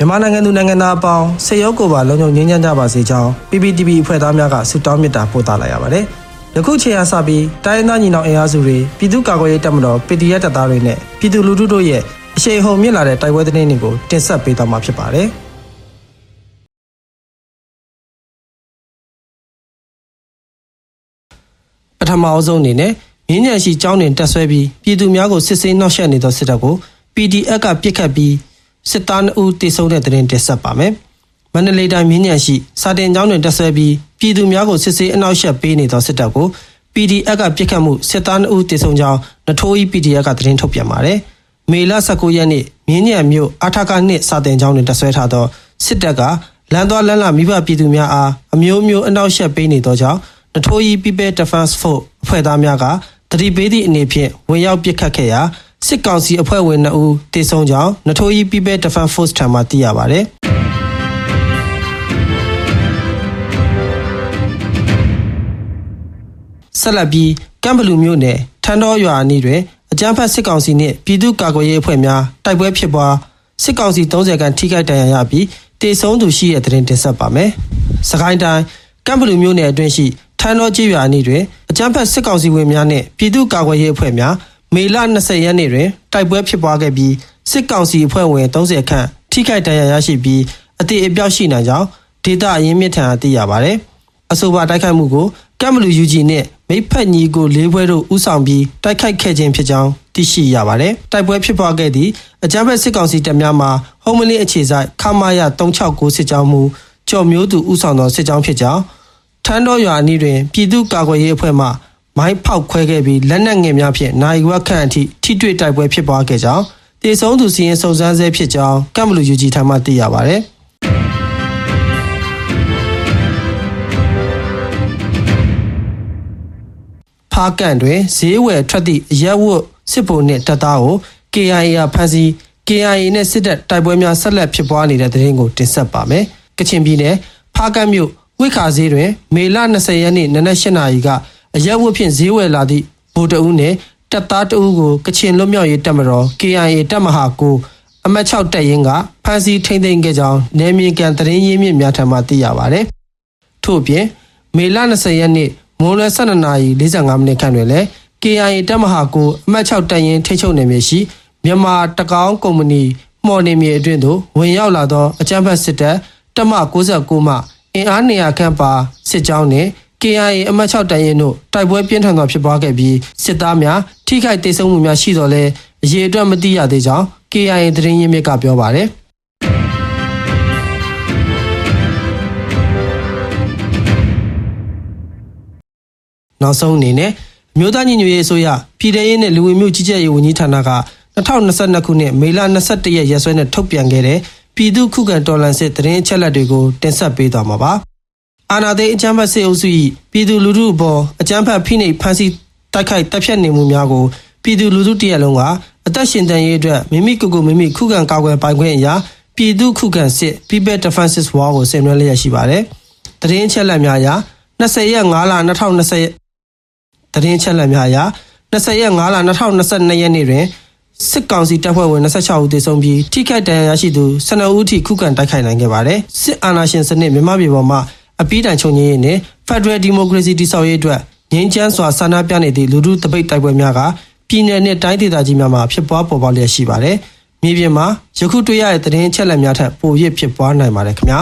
မြန်မာနိုင်ငံသူနိုင်ငံသားအပေါင်းစေရောကိုယ်ပါလုံခြုံငြိမ်းချမ်းကြပါစေကြောင်း PPTV အဖွဲ့သားများကဆုတောင်းမေတ္တာပို့သလိုက်ရပါတယ်။ယခုချိန်အားစပြီးတိုင်းရင်းသားညီနောင်အင်အားစုတွေပြည်သူ့ကာကွယ်ရေးတပ်မတော် PDF တပ်သားတွေနဲ့ပြည်သူလူထုတို့ရဲ့အရှိန်ဟုန်မြင့်လာတဲ့တိုက်ပွဲသတင်းတွေကိုတင်ဆက်ပေးသွားမှာဖြစ်ပါတယ်။ပထမအဆုံးအနေနဲ့မြင်းညံရှိကျောင်းတွင်တက်ဆွဲပြီးပြည်သူများကိုစစ်ဆေးနှောက်ယှက်နေသောစစ်တပ်ကို PDF ကပြစ်ခတ်ပြီး စစ်သား2ဦးတေဆုံးတဲ့တဲ့တင်တက်ဆက်ပါမယ်။မန္တလေးတိုင်းမြင်းညံရှိစာတင်ကျောင်းတွင်တက်ဆွဲပြီးပြည်သူများကိုစစ်ဆေးအနှောက်ယှက်ပေးနေသောစစ်တပ်ကို PDF ကပြစ်ခတ်မှုစစ်သား2ဦးတေဆုံးကြောင်းနထိုးဤ PDF ကသတင်းထုတ်ပြန်ပါတယ်။မေလ19ရက်နေ့မြင်းညံမြို့အထာကနှစ်စာတင်ကျောင်းတွင်တက်ဆွဲထားသောစစ်တပ်ကလမ်းသွားလမ်းလာမိဘပြည်သူများအားအမျိုးမျိုးအနှောက်ယှက်ပေးနေသောကြောင့်နထိုးဤ People Defense Force အဖွဲ့သားများကတတိပေးသည့်အနေဖြင့်ဝင်ရောက်ပစ်ခတ်ခဲ့ရာ စစ်ကောင်စီအဖွဲ့ဝင်2ဦးတေဆုံးကြောင်းနထိုးဤ People Defense Force ထံမှသိရပါဗျ။ဆက်လက်ပြီးကမ်ဘလူမြို့နယ်ထန်းတော်ရွာအနီးတွင်အကြမ်းဖက်စစ်ကောင်စီနှင့်ပြည်သူ့ကာကွယ်ရေးအဖွဲ့များတိုက်ပွဲဖြစ်ပွားစစ်ကောင်စီ30ခန်းထိခိုက်ဒဏ်ရာရပြီးတေဆုံးသူရှိတဲ့တဲ့တင်တင်ဆက်ပါမယ်။စကိုင်းတိုင်းကမ်ဘလူမြို့နယ်အတွင်းရှိထန်းတော်ကျေးရွာအနီးတွင်အကြမ်းဖက်စစ်ကောင်စီဝင်များနှင့်ပြည်သူ့ကာကွယ်ရေးအဖွဲ့များ မေလ20ရက်နေ့တွင်တိုက်ပွဲဖြစ်ပွားခဲ့ပြီးစစ်ကောင်စီအဖွဲ့ဝင်30ခန့်ထိခိုက်ဒဏ်ရာရရှိပြီးအသေးအပြောက်ရှိနိုင်ကြောင်းဒေတာအရင်းမြစ်ထံသိရပါဗျ။အဆိုပါတိုက်ခိုက်မှုကိုကမ်ဘလူယူဂျီနှင့်မိဖက်ညီကိုလေးပွဲတို့ဥဆောင်ပြီးတိုက်ခိုက်ခဲ့ခြင်းဖြစ်ကြောင်းသိရှိရပါတယ်။တိုက်ပွဲဖြစ်ပွားခဲ့သည့်အကြမ်းဖက်စစ်ကောင်စီတပ်များမှဟုံးမလင်းအခြေစိုက်ခမာယ369စစ်ကြောင်းမူကျော်မျိုးသူဥဆောင်သောစစ်ကြောင်းဖြစ်ကြောင်းထန်းတော်ရွာအနီးတွင်ပြည်သူ့ကာကွယ်ရေးအဖွဲ့မှ မိုင်းဖောက်ခွဲခဲ့ပြီးလက်နက်ငယ်များဖြင့်နိုင်ဝက်ခန့်အထိထိတွေ့တိုက်ပွဲဖြစ်ပွားခဲ့ကြောင်းတေဆုံးသူစီရင်စုံစမ်းဆဲဖြစ်ကြောင်းကမ်ဘလူယူဂျီထံမှသိရပါဗျ။ဖားကန့်တွင်ဈေးဝယ်ထွက်သည့်အရက်ဝတ်စစ်ဗိုလ်နှင့်တပ်သားကို KIA ကဖမ်းဆီး KIA နဲ့စစ်တပ်တိုက်ပွဲများဆက်လက်ဖြစ်ပွားနေတဲ့တဲ့ရင်ကိုတင်ဆက်ပါမယ်။ကချင်ပြည်နယ်ဖားကန့်မြို့ဝိခါဈေးတွင် မေလ20ရက်နေ့နနက်၈နာရီက အရက်ဝတ်ဖြင့်ဈေးဝယ်လာသည့်ဗိုလ်တအုပ်နှင့်တပ်သားတအုပ်ကိုကချင်လွတ်မြောက်ရေးတပ်မတော် KIA တပ်မဟာကိုအမတ်6တပ်ရင်းကဖမ်းဆီးထိန်းသိမ်းခဲ့ကြောင်းနယ်မြေကန်သတင်းရင်းမြစ်များထံမှသိရပါဗျ။ထို့အပြင်မေလ20ရက်နေ့မွန်းလွဲ12နာရီ45မိနစ်ခန့်တွင်လည်း KIA တပ်မဟာကိုအမှတ်6တပ်ရင်းထိချုပ်နယ်မြေရှိမြန်မာတကောင်းကုမ္ပဏီမှော်နေမြေအတွင်းသို့ဝင်ရောက်လာသောအကြမ်းဖက်စစ်တပ်တပ်မ69မှအင်အား200ခန့်ပါစစ်ကြောင်းနှင့် KIA အမှတ်6တပ်ရင်းတို့တိုက်ပွဲပြင်းထန်စွာဖြစ်ပွားခဲ့ပြီးစစ်သားများထိခိုက်ဒေဆုံးမှုများရှိတော်လဲအရေးအတွက်မသိရသေးကြောင်း KIA သတင်းရင်းမြစ်ကပြောပါတယ်။နောက်ဆုံးအနေနဲ့အမျိုးသားညီညွတ်ရေးအစိုးရပြည်ထရေးနဲ့လူဝင်မှုကြီးကြပ်ရေးဝန်ကြီးဌာနက2022ခုနှစ်မေလ22ရက်ရက်စွဲနဲ့ထုတ်ပြန်ခဲ့တဲ့ပြည်သူ့ခုခံတော်လှန်စစ်သတင်းအချက်အလက်တွေကိုတင်ဆက်ပေးသွားမှာပါ။ အာဏာသိမ်းအကြမ်းဖက်စစ်အုပ်စု၏ပြည်သူလူထုအပေါ်အကြမ်းဖက်ဖိနှိပ်ဖန်ဆီးတိုက်ခိုက်တပ်ဖြတ်နေမှုများကိုပြည်သူလူထုတရက်လုံးကအသက်ရှင်တန်ရေးအတွက်မိမိကိုယ်ကိုမိမိခုခံကာကွယ်ပိုင်ခွင့်အရာပြည်သူခုခံစစ် People Defenses War ကိုဆင်နွှဲလျက်ရှိပါတယ်။သတင်းအချက်အလက်များအရ20ရက်5လ2020သတင်းချက်လက်များအရ20ရက်5လ2022ရက်နေ့တွင်စစ်ကောင်စီတပ်ဖွဲ့ဝင်26ဦးသေဆုံးပြီးထိခိုက်ဒဏ်ရာရရှိသူ12ဦးထိခုခံတိုက်ခိုက်နိုင်ခဲ့ပါတယ်စစ်အာဏာရှင်စနစ်မြန်မာပြည်ပေါ်မှာ အပိတိုင်ချုပ်ငြိမ်းရေးနဲ့ Federal Democracy တည်ဆောက်ရေးအတွက်ငြိမ်းချမ်းစွာဆန္ဒပြနေသည့်လူထုတပိတ်တိုက်ပွဲများကပြည်내နဲ့တိုင်းဒေသကြီးများမှာဖြစ်ပွားပေါ်ပေါက်လျက်ရှိပါတယ်မြေပြင်မှာယခုတွေ့ရတဲ့သတင်းချက်လက်များထက်ပိုရဖြစ်ပွားနိုင်ပါတယ်ခင်ဗျာ